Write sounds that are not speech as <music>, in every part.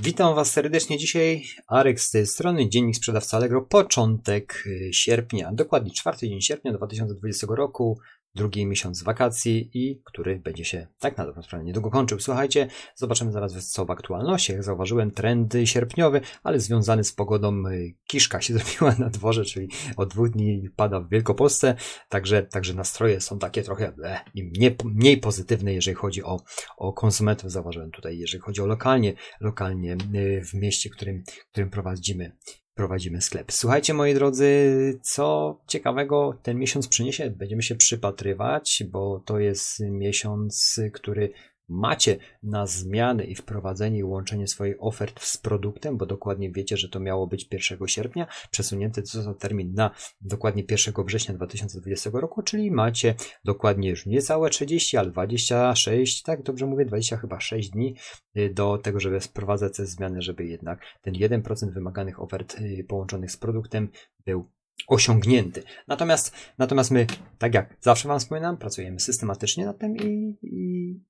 Witam Was serdecznie dzisiaj. Arek z tej strony, Dziennik Sprzedawca Allegro, początek y, sierpnia, dokładnie czwarty dzień sierpnia 2020 roku drugi miesiąc wakacji i który będzie się tak na dobrą sprawę niedługo kończył. Słuchajcie, zobaczymy zaraz co w aktualności. Jak zauważyłem, trendy sierpniowy, ale związany z pogodą y, kiszka się <laughs> zrobiła na dworze, czyli od dwóch dni pada w Wielkopolsce, także, także nastroje są takie trochę bleh, mniej, mniej pozytywne, jeżeli chodzi o, o konsumentów. Zauważyłem tutaj, jeżeli chodzi o lokalnie, lokalnie y, w mieście, którym, którym prowadzimy prowadzimy sklep. Słuchajcie, moi drodzy, co ciekawego ten miesiąc przyniesie, będziemy się przypatrywać, bo to jest miesiąc, który macie na zmiany i wprowadzenie i łączenie swoich ofert z produktem, bo dokładnie wiecie, że to miało być 1 sierpnia, przesunięty za termin na dokładnie 1 września 2020 roku, czyli macie dokładnie już nie całe 30, ale 26, tak dobrze mówię, 20 chyba 6 dni y, do tego, żeby wprowadzać te zmiany, żeby jednak ten 1% wymaganych ofert y, połączonych z produktem był osiągnięty. Natomiast, natomiast my, tak jak zawsze Wam wspominam, pracujemy systematycznie nad tym i, i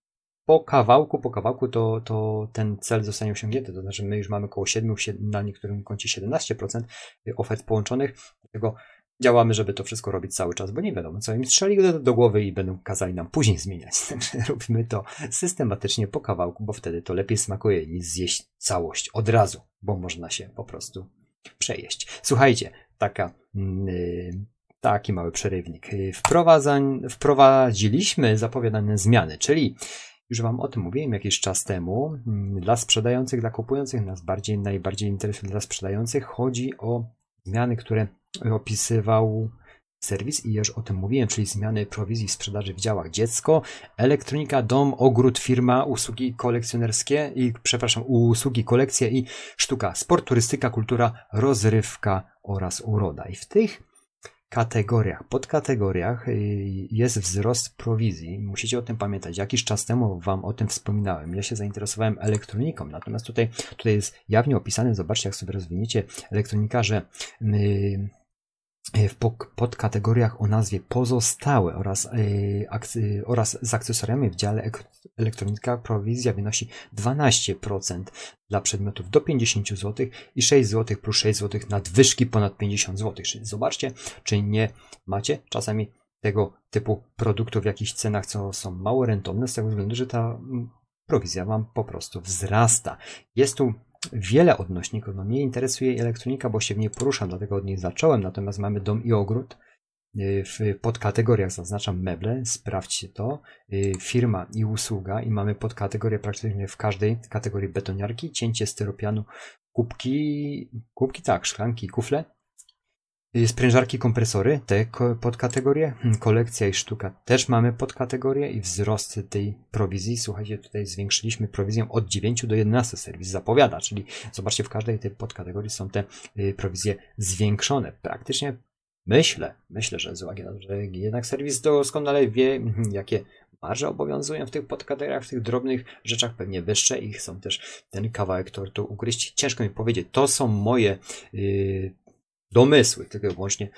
po kawałku, po kawałku to, to ten cel zostanie osiągnięty. To znaczy, my już mamy około 7, na niektórym koncie 17% ofert połączonych. Dlatego działamy, żeby to wszystko robić cały czas, bo nie wiadomo, co im strzeli do, do głowy i będą kazali nam później zmieniać. <laughs> Także robimy to systematycznie po kawałku, bo wtedy to lepiej smakuje niż zjeść całość od razu, bo można się po prostu przejeść. Słuchajcie, taka. Yy, taki mały przerywnik. Wprowadzań, wprowadziliśmy zapowiadane zmiany, czyli już Wam o tym mówiłem jakiś czas temu. Mm, dla sprzedających, dla kupujących, nas bardziej, najbardziej interesuje dla sprzedających, chodzi o zmiany, które opisywał serwis i już o tym mówiłem, czyli zmiany prowizji sprzedaży w działach dziecko, elektronika, dom, ogród, firma, usługi kolekcjonerskie i przepraszam, usługi, kolekcje i sztuka, sport, turystyka, kultura, rozrywka oraz uroda. I w tych kategoriach, podkategoriach y, jest wzrost prowizji. Musicie o tym pamiętać. Jakiś czas temu Wam o tym wspominałem. Ja się zainteresowałem elektroniką, natomiast tutaj, tutaj jest jawnie opisane, zobaczcie jak sobie rozwiniecie elektronika, że yy, w podkategoriach o nazwie pozostałe oraz, yy, oraz z akcesoriami w dziale elektronika prowizja wynosi 12% dla przedmiotów do 50 zł i 6 zł plus 6 zł nadwyżki ponad 50 zł. Czyli zobaczcie, czy nie macie czasami tego typu produktów w jakichś cenach, co są mało rentowne, z tego względu, że ta mm, prowizja Wam po prostu wzrasta. Jest tu wiele odnośników. No, mnie interesuje elektronika, bo się w niej poruszam, dlatego od niej zacząłem. Natomiast mamy dom i ogród. Y, w podkategoriach zaznaczam meble, sprawdźcie to, y, firma i usługa i mamy podkategorię praktycznie w każdej kategorii betoniarki, cięcie styropianu, kubki, kubki tak, szklanki, kufle, sprężarki, kompresory, te podkategorie, hmm, kolekcja i sztuka też mamy podkategorie i wzrost tej prowizji. Słuchajcie, tutaj zwiększyliśmy prowizję od 9 do 11, serwis zapowiada, czyli zobaczcie, w każdej tej podkategorii są te y, prowizje zwiększone. Praktycznie myślę, myślę, że z uwagi na to, że jednak serwis doskonale wie, hmm, jakie marże obowiązują w tych podkategoriach, w tych drobnych rzeczach pewnie wyższe i chcą też ten kawałek tortu ugryźć. Ciężko mi powiedzieć, to są moje yy, domysły, tylko i wyłącznie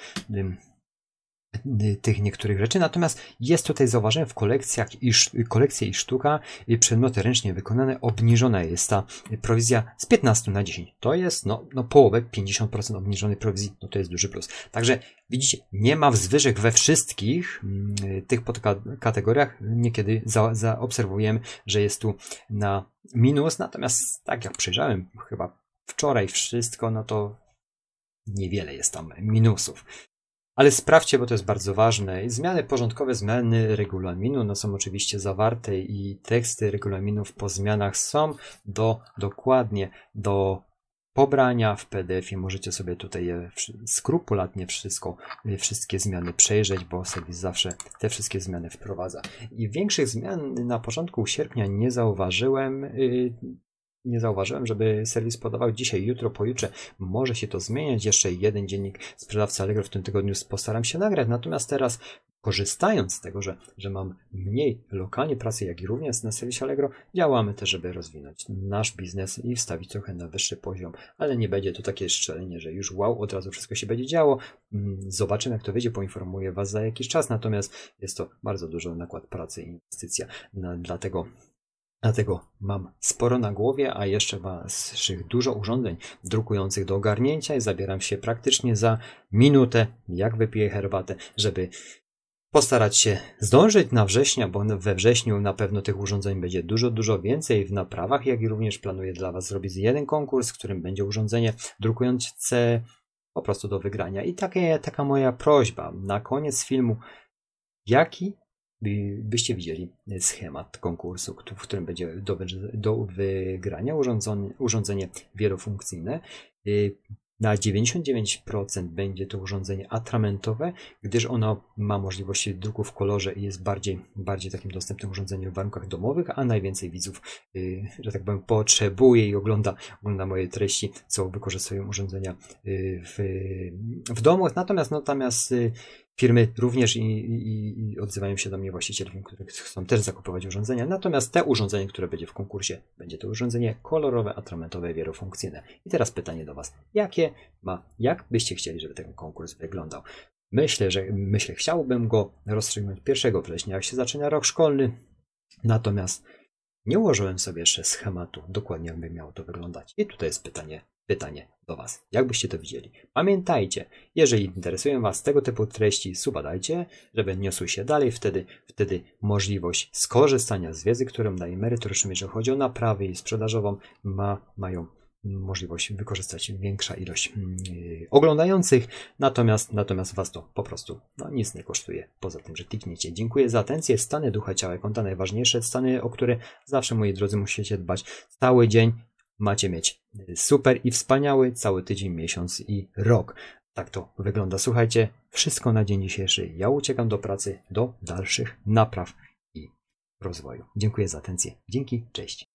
tych niektórych rzeczy. Natomiast jest tutaj zauważenie w kolekcjach i kolekcje i sztuka i przedmioty ręcznie wykonane obniżona jest ta prowizja z 15 na 10. To jest no, no połowę, 50% obniżonej prowizji, no to jest duży plus. Także widzicie, nie ma wzwyżek we wszystkich mm, tych podkategoriach. Niekiedy zaobserwujemy, za że jest tu na minus, natomiast tak jak przejrzałem chyba wczoraj wszystko, no to niewiele jest tam minusów. Ale sprawdźcie, bo to jest bardzo ważne. Zmiany porządkowe, zmiany regulaminu no są oczywiście zawarte i teksty regulaminów po zmianach są do dokładnie do pobrania w PDF-ie. Możecie sobie tutaj skrupulatnie wszystko, wszystkie zmiany przejrzeć, bo serwis zawsze te wszystkie zmiany wprowadza. I większych zmian na początku sierpnia nie zauważyłem. Nie zauważyłem, żeby serwis podawał dzisiaj, jutro, pojutrze. Może się to zmieniać. Jeszcze jeden dziennik sprzedawcy Allegro w tym tygodniu postaram się nagrać. Natomiast teraz korzystając z tego, że, że mam mniej lokalnie pracy, jak i również na serwisie Allegro, działamy też, żeby rozwinąć nasz biznes i wstawić trochę na wyższy poziom, ale nie będzie to takie strzelenie, że już wow, od razu wszystko się będzie działo. Mm, zobaczymy, jak to wyjdzie, poinformuję Was za jakiś czas, natomiast jest to bardzo duży nakład pracy i inwestycja, dlatego Dlatego mam sporo na głowie, a jeszcze waszych dużo urządzeń drukujących do ogarnięcia i zabieram się praktycznie za minutę, jak wypiję herbatę, żeby postarać się zdążyć na września, bo we wrześniu na pewno tych urządzeń będzie dużo, dużo więcej w naprawach, jak i również planuję dla Was zrobić jeden konkurs, w którym będzie urządzenie drukujące po prostu do wygrania. I takie, taka moja prośba na koniec filmu, jaki byście widzieli schemat konkursu, w którym będzie do, do wygrania urządzenie, urządzenie wielofunkcyjne. Y, na 99% będzie to urządzenie atramentowe, gdyż ono ma możliwość druku w kolorze i jest bardziej, bardziej takim dostępnym urządzeniem w warunkach domowych, a najwięcej widzów, y, że tak powiem, potrzebuje i ogląda, ogląda moje treści, co wykorzystują urządzenia y, w, w domu. Natomiast, natomiast firmy również i, i, i, odzywają się do mnie właściciele które chcą też zakupować urządzenia. Natomiast te urządzenie, które będzie w konkursie, będzie to urządzenie kolorowe, atramentowe, wielofunkcyjne. I teraz pytanie do Was. Jakie ma, jak byście chcieli, żeby ten konkurs wyglądał? Myślę, że myślę, chciałbym go rozstrzygnąć 1 września, jak się zaczyna rok szkolny. Natomiast nie ułożyłem sobie jeszcze schematu, dokładnie jakby miało to wyglądać. I tutaj jest pytanie, pytanie do Was. Jak byście to widzieli? Pamiętajcie, jeżeli interesują Was tego typu treści, suba dajcie, żeby niosły się dalej. Wtedy, wtedy możliwość skorzystania z wiedzy, którą daje merytoryczną, jeżeli chodzi o naprawy i sprzedażową, ma, mają możliwość wykorzystać większa ilość yy, oglądających, natomiast, natomiast Was to po prostu no, nic nie kosztuje, poza tym, że klikniecie. Dziękuję za atencję. Stany ducha, ciała, konta najważniejsze, stany, o które zawsze, moi drodzy, musicie dbać cały dzień. Macie mieć super i wspaniały cały tydzień, miesiąc i rok. Tak to wygląda. Słuchajcie, wszystko na dzień dzisiejszy. Ja uciekam do pracy, do dalszych napraw i rozwoju. Dziękuję za atencję. Dzięki, cześć.